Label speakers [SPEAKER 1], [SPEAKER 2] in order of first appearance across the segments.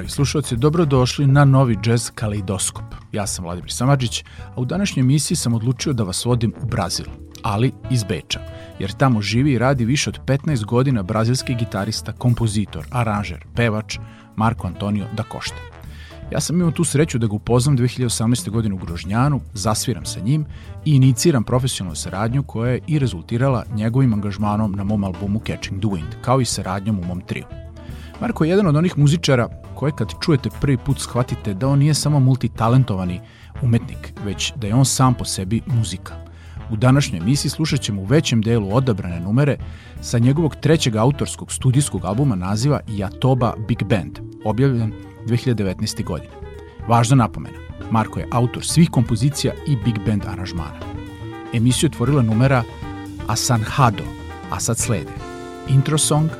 [SPEAKER 1] Dragi slušalci, dobrodošli na novi jazz kaleidoskop. Ja sam Vladimir Samadžić, a u današnjoj emisiji sam odlučio da vas vodim u Brazil, ali iz Beča, jer tamo živi i radi više od 15 godina brazilski gitarista, kompozitor, aranžer, pevač Marko Antonio da Costa. Ja sam imao tu sreću da ga upoznam 2018. godine u Grožnjanu, zasviram sa njim i iniciram profesionalnu saradnju koja je i rezultirala njegovim angažmanom na mom albumu Catching the Wind, kao i saradnjom u mom triju. Marko je jedan od onih muzičara koje kad čujete prvi put shvatite da on nije samo multitalentovani umetnik, već da je on sam po sebi muzika. U današnjoj emisiji slušat ćemo u većem delu odabrane numere sa njegovog trećeg autorskog studijskog albuma naziva Jatoba Big Band, objavljen 2019. godine. Važna napomena, Marko je autor svih kompozicija i big band aranžmana. Emisiju je tvorila numera Asanhado, a sad slede intro song,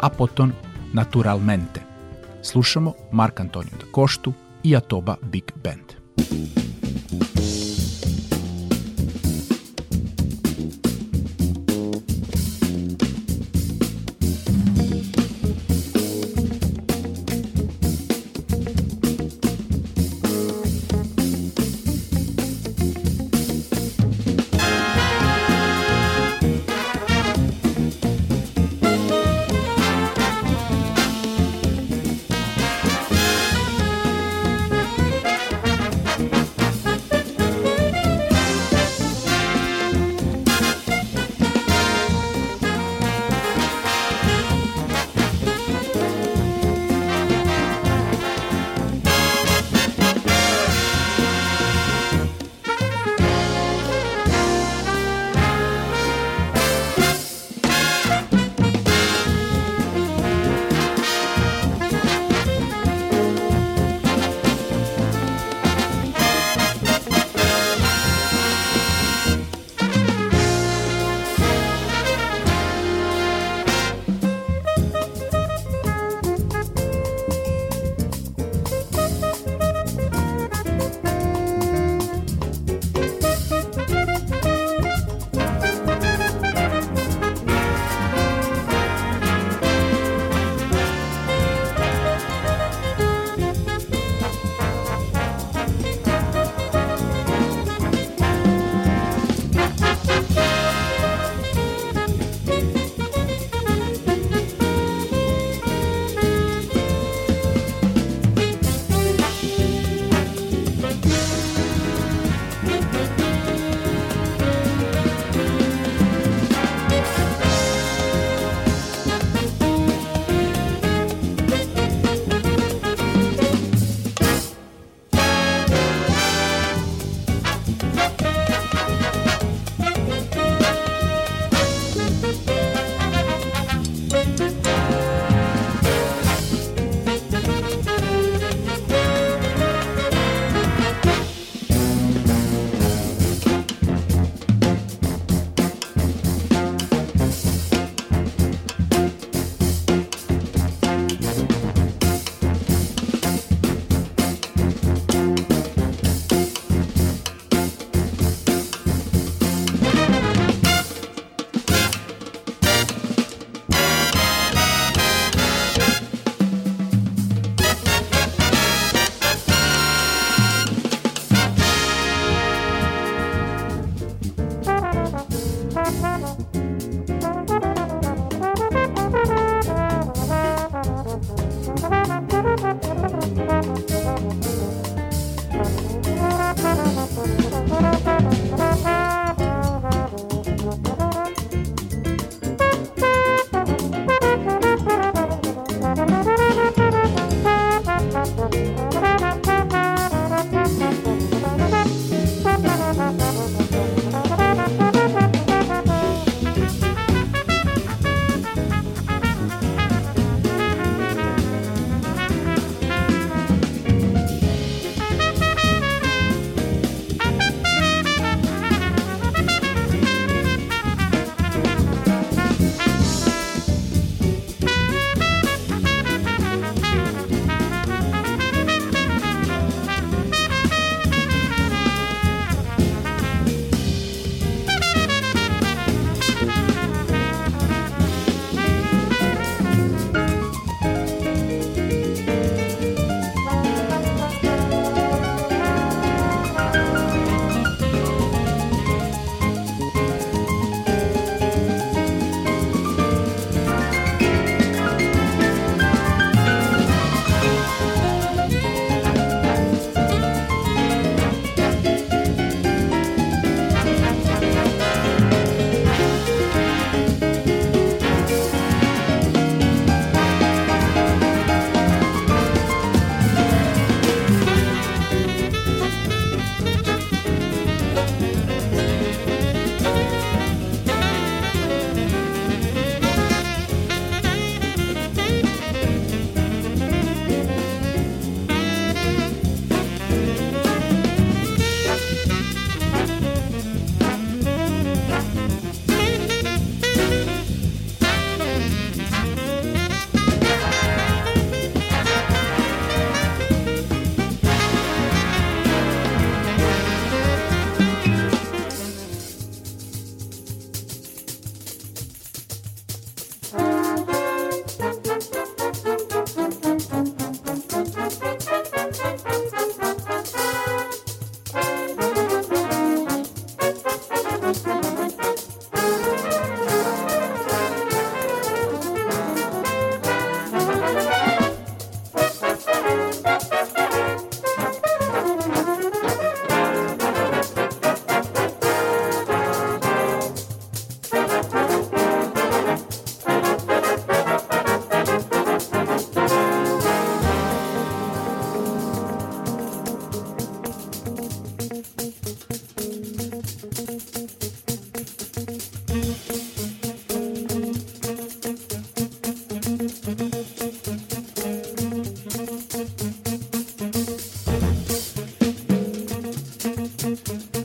[SPEAKER 1] a potom Naturalmente. Slušamo Mark Antonio da Koštu i Atoba Big Band. Música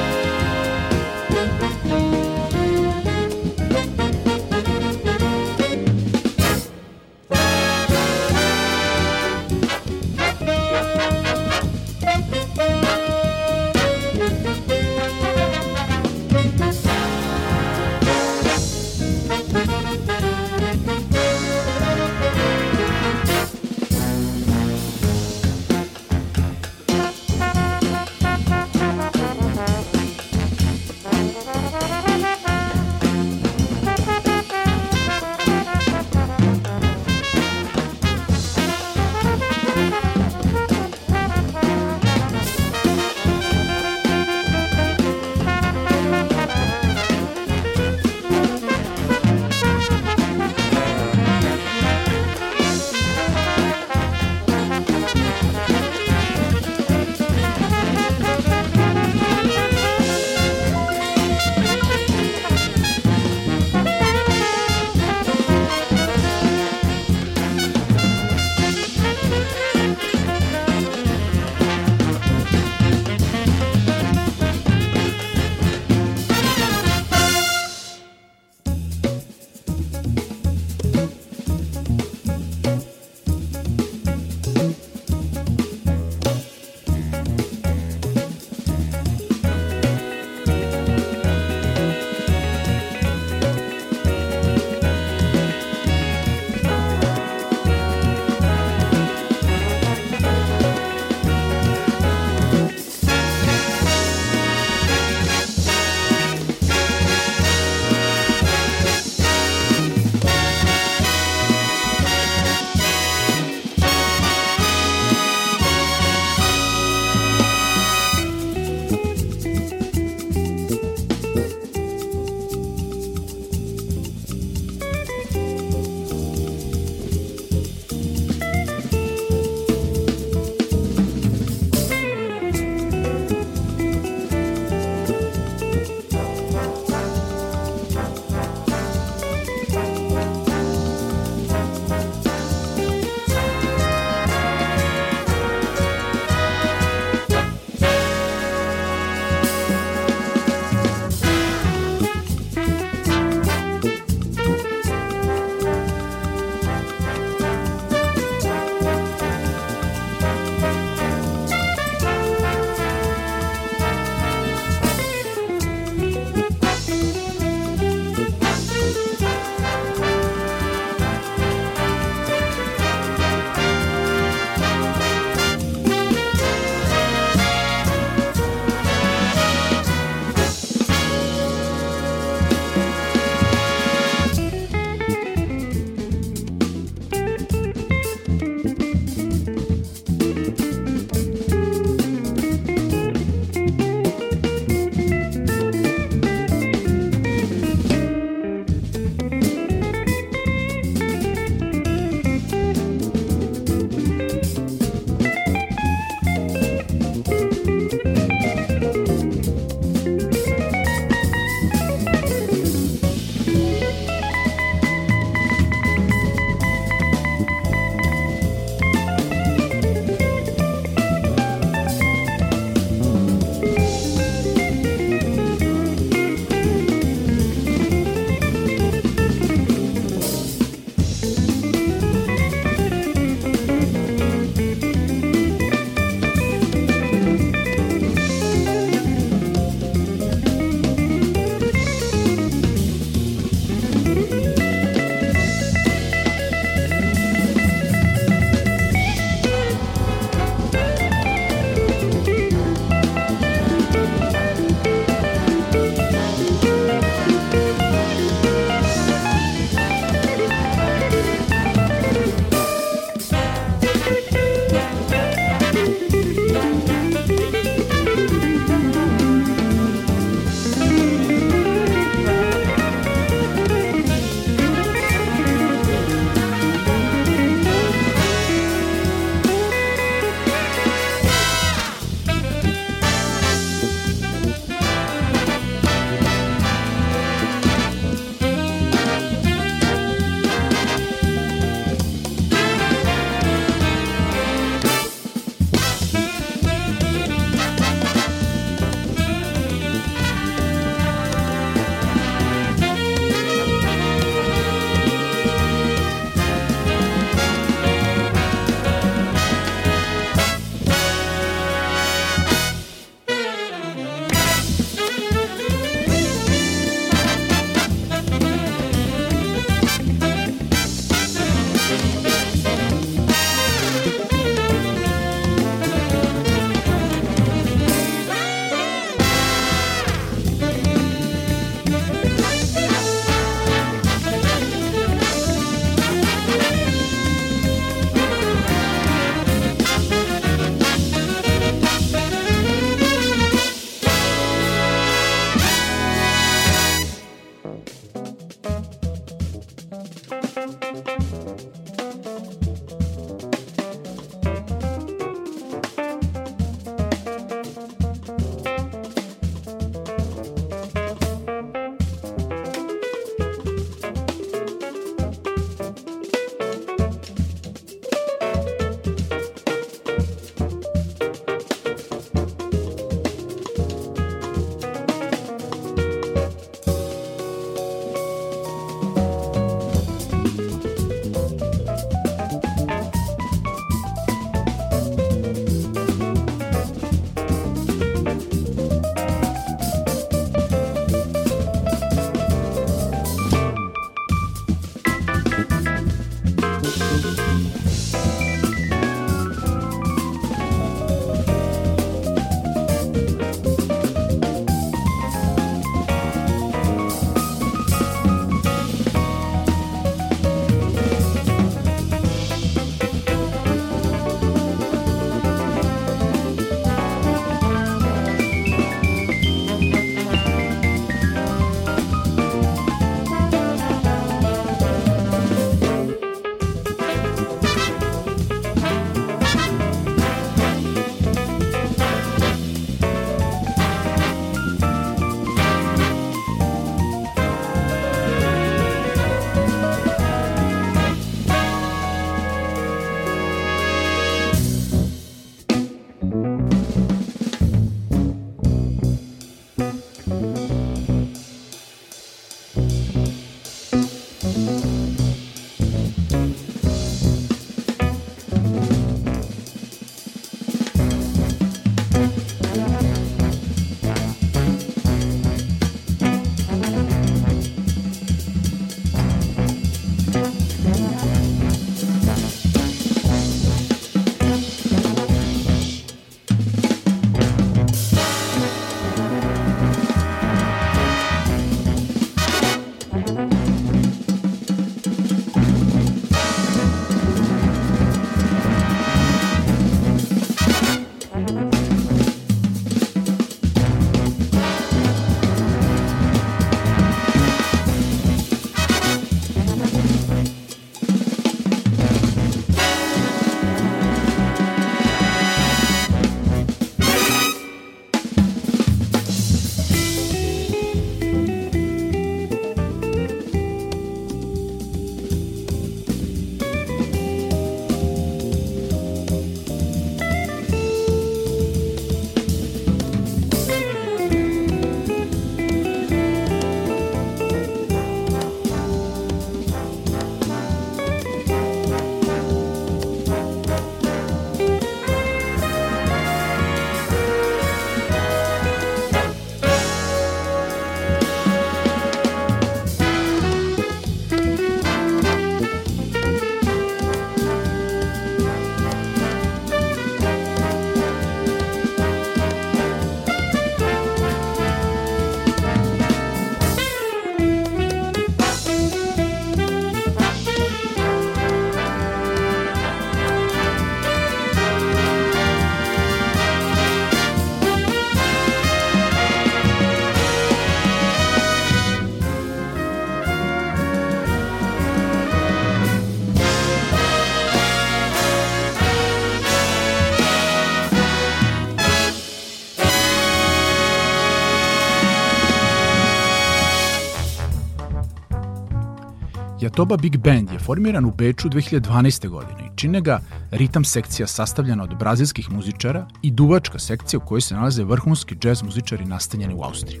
[SPEAKER 1] Jatoba Big Band je formiran u Beču 2012. godine i čine ga ritam sekcija sastavljena od brazilskih muzičara i duvačka sekcija u kojoj se nalaze vrhunski džez muzičari nastanjeni u Austriji.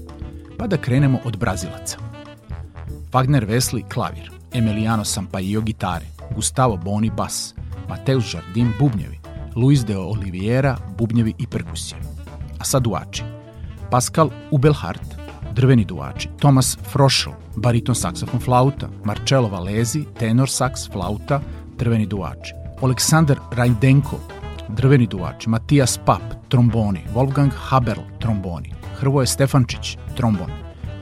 [SPEAKER 1] Pa da krenemo od Brazilaca. Wagner Vesli klavir, Emiliano Sampaio gitare, Gustavo Boni bas, Mateus Jardim bubnjevi, Luis de Oliveira bubnjevi i perkusije. A sad duvači. Pascal Ubelhart, drveni duvači, Thomas Froschel, bariton saksofon flauta, Marcello Valezi, tenor saks flauta, drveni duvači, Aleksandar Rajdenko, drveni duvači, Matijas Pap, tromboni, Wolfgang Haberl, tromboni, Hrvoje Stefančić, trombon,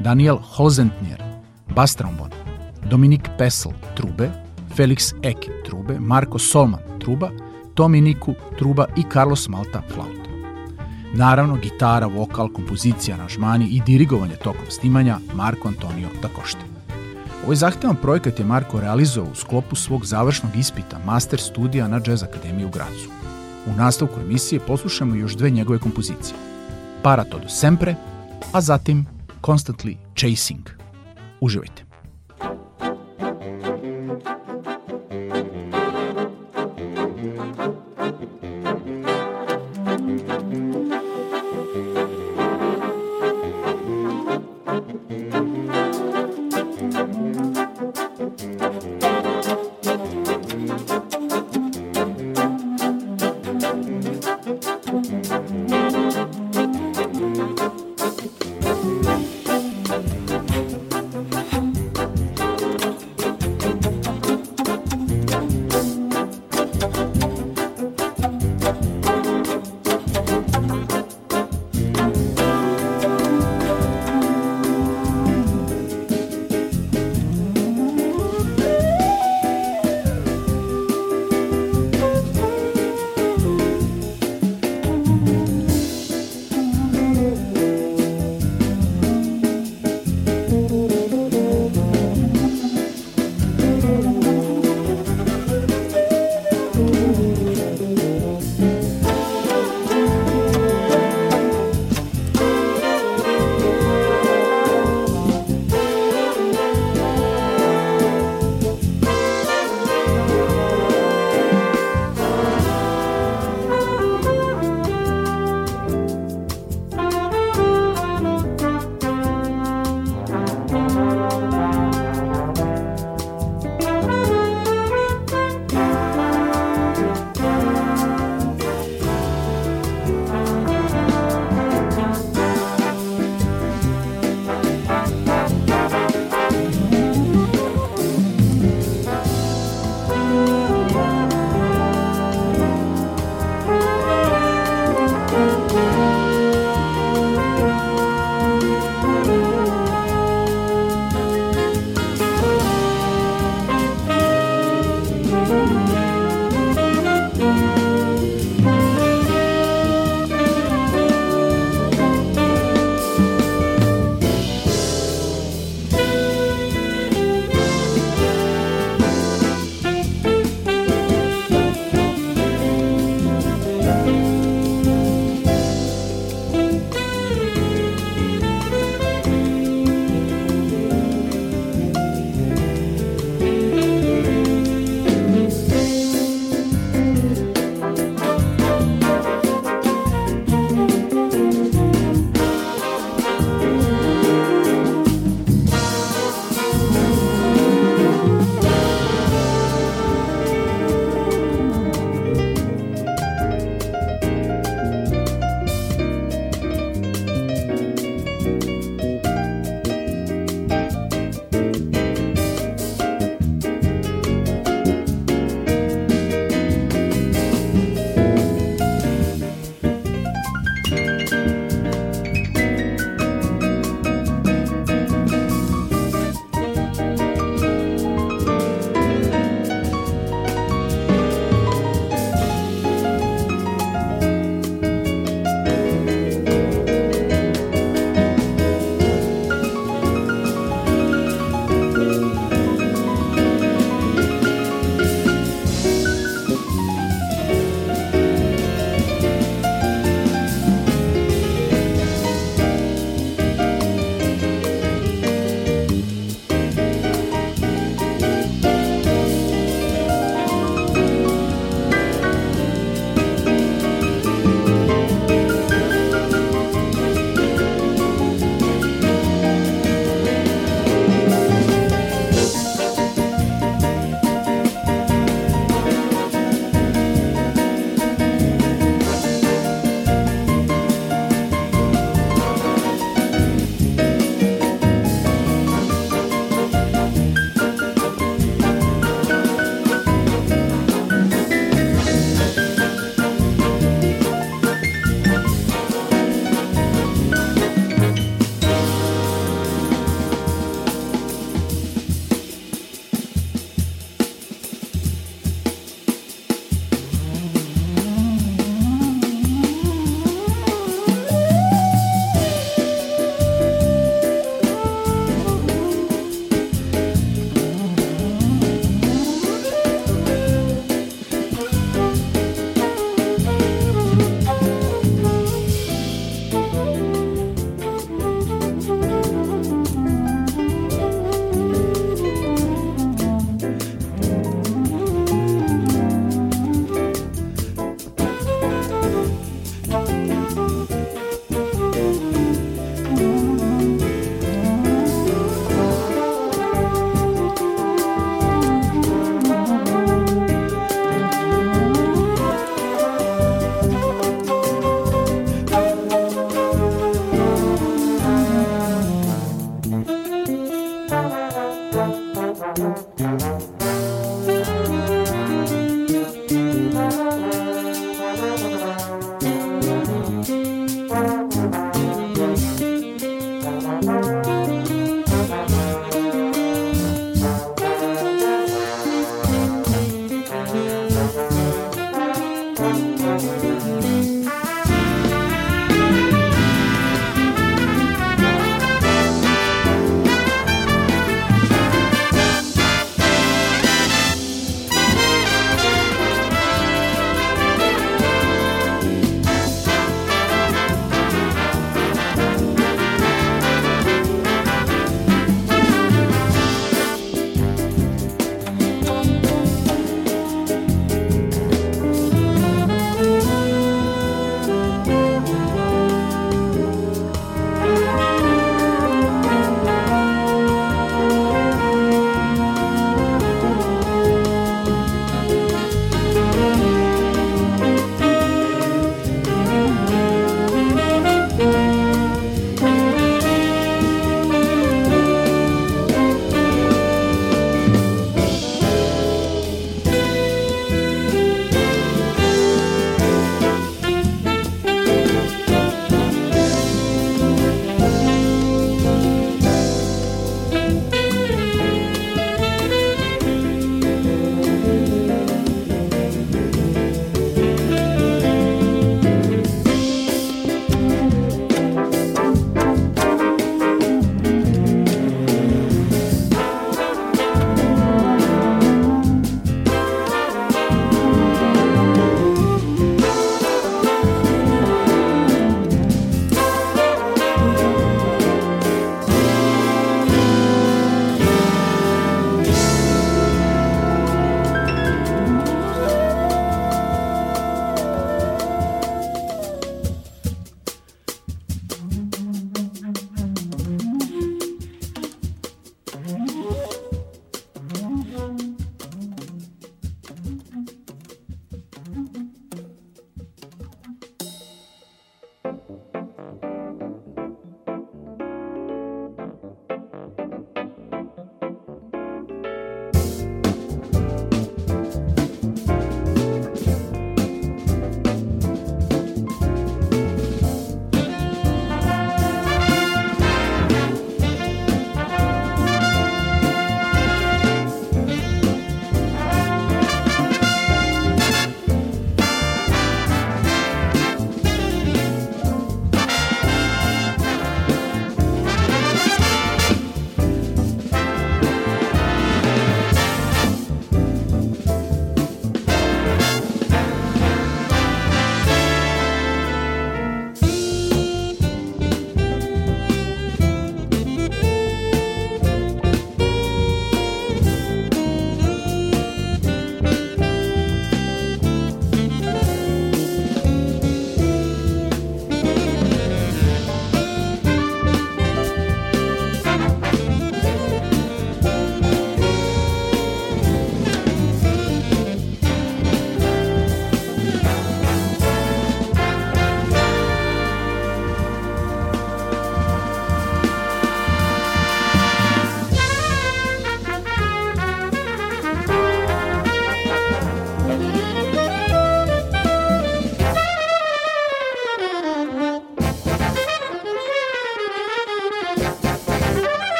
[SPEAKER 1] Daniel Holzentner, bas trombon, Dominik Pesel, trube, Felix Eke, trube, Marko Solman, truba, Tomi Niku, truba i Carlos Malta, flauta. Naravno, gitara, vokal, kompozicija, aranžmani i dirigovanje tokom snimanja Marko Antonio Dakošte. Ovaj zahtevan projekat je Marko realizovao u sklopu svog završnog ispita Master studija na Jazz Akademiji u Gracu. U nastavku emisije poslušamo još dve njegove kompozicije. Para todo sempre, a zatim Constantly Chasing. Uživajte.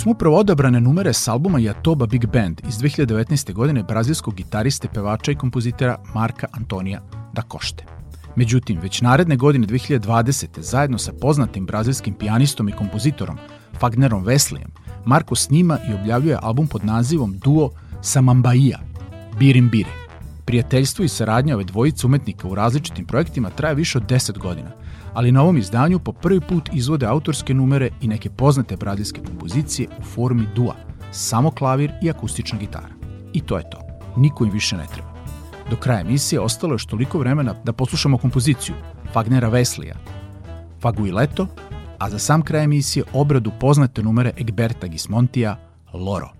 [SPEAKER 1] Smo upravo odabrane numere s albuma Jatoba Big Band iz 2019. godine brazilskog gitariste, pevača i kompozitora Marka Antonija da Košte. Međutim, već naredne godine 2020. zajedno sa poznatim brazilskim pijanistom i kompozitorom Fagnerom Veslijem, Marko snima i objavljuje album pod nazivom Duo Samambaia, Birim Bire. Prijateljstvo i saradnja ove dvojice umetnika u različitim projektima traje više od 10 godina, ali na ovom izdanju po prvi put izvode autorske numere i neke poznate brazilske kompozicije u formi dua, samo klavir i akustična gitara. I to je to. Niko im više ne treba. Do kraja emisije ostalo je još toliko vremena da poslušamo kompoziciju Fagnera Veslija, Faguileto, a za sam kraj emisije obradu poznate numere Egberta Gismontija. Loro.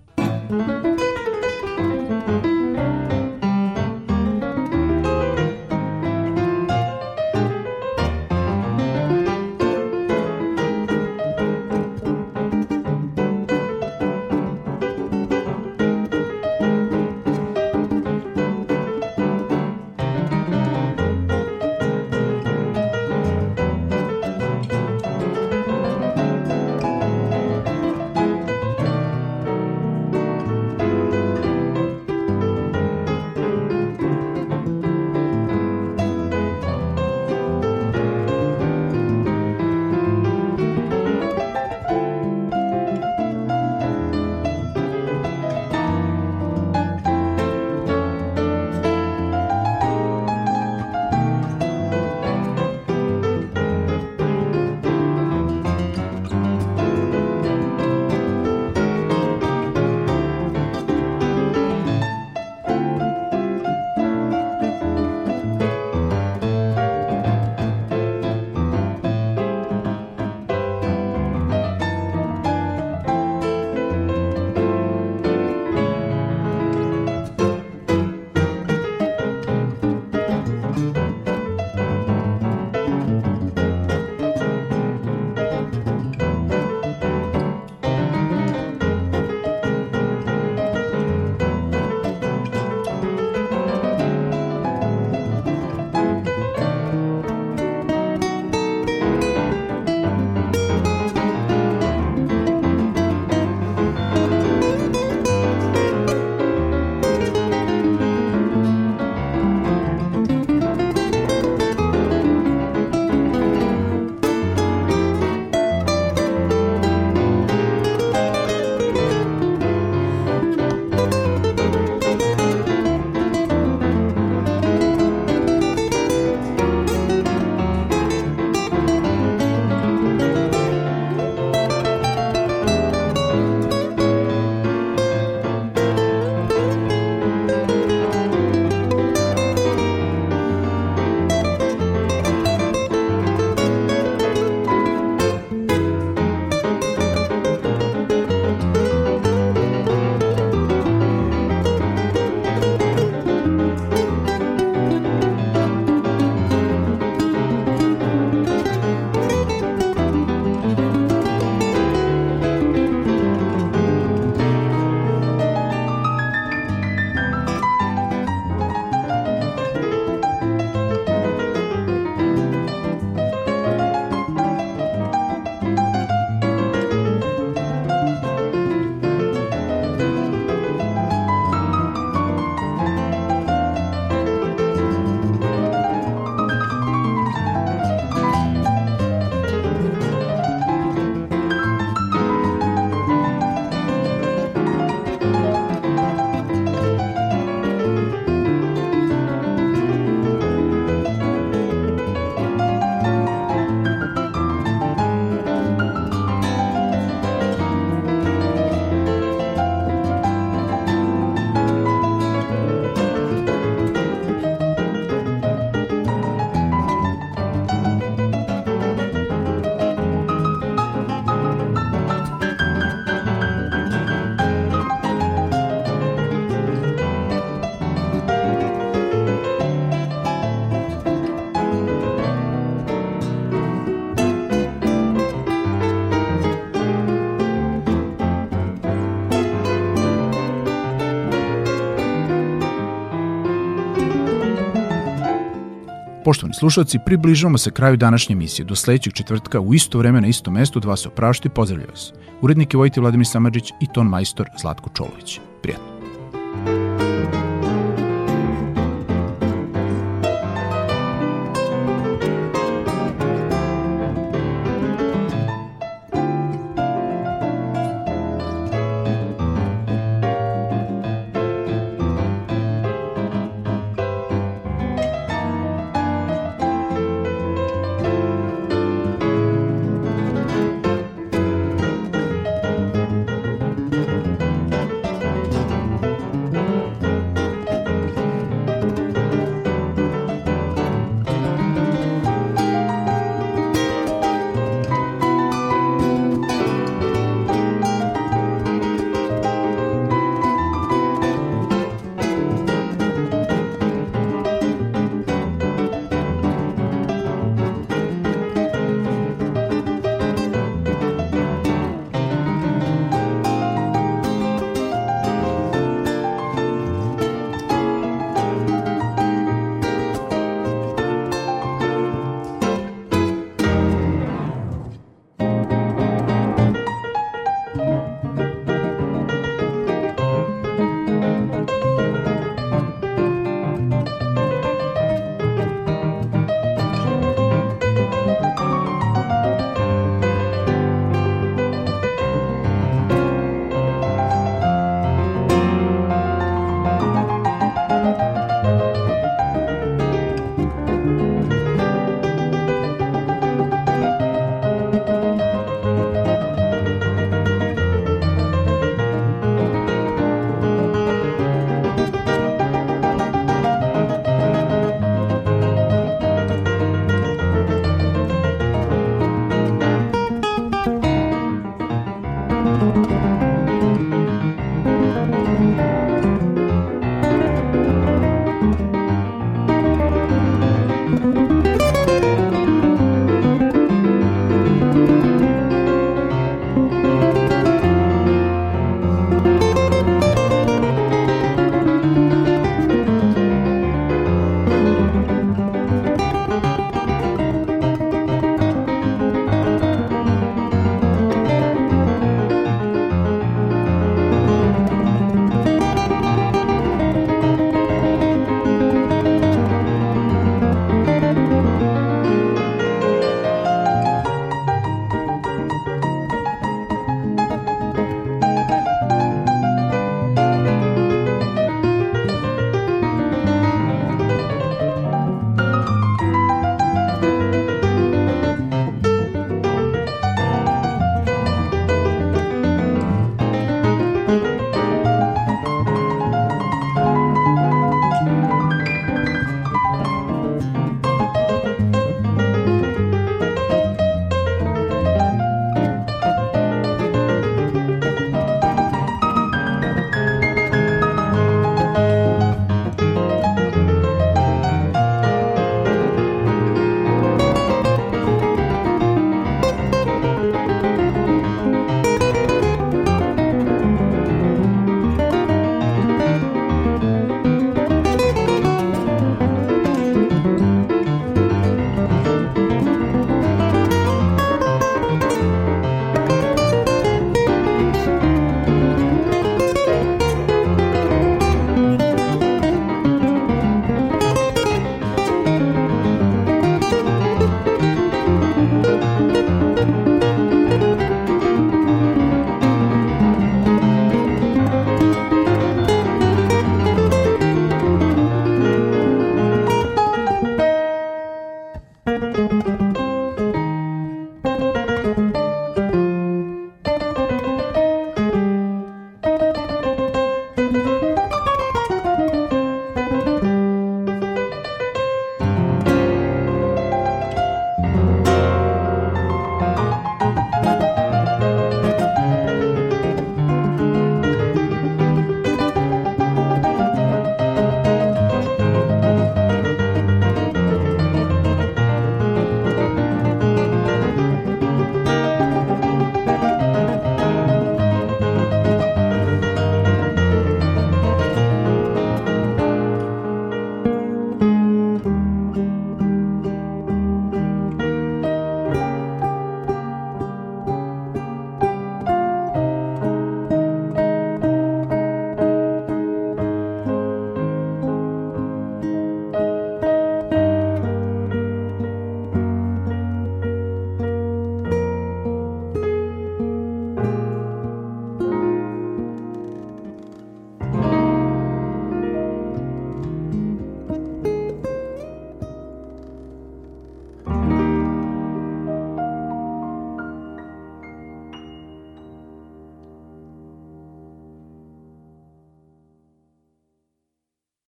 [SPEAKER 1] Poštovani slušalci, približavamo se kraju današnje emisije. Do sledećeg četvrtka u isto vreme na istom mestu dva se oprašti i pozdravljaju vas. Urednik je Vojti Vladimir Samadžić i ton majstor Zlatko Čolović. Prijatno.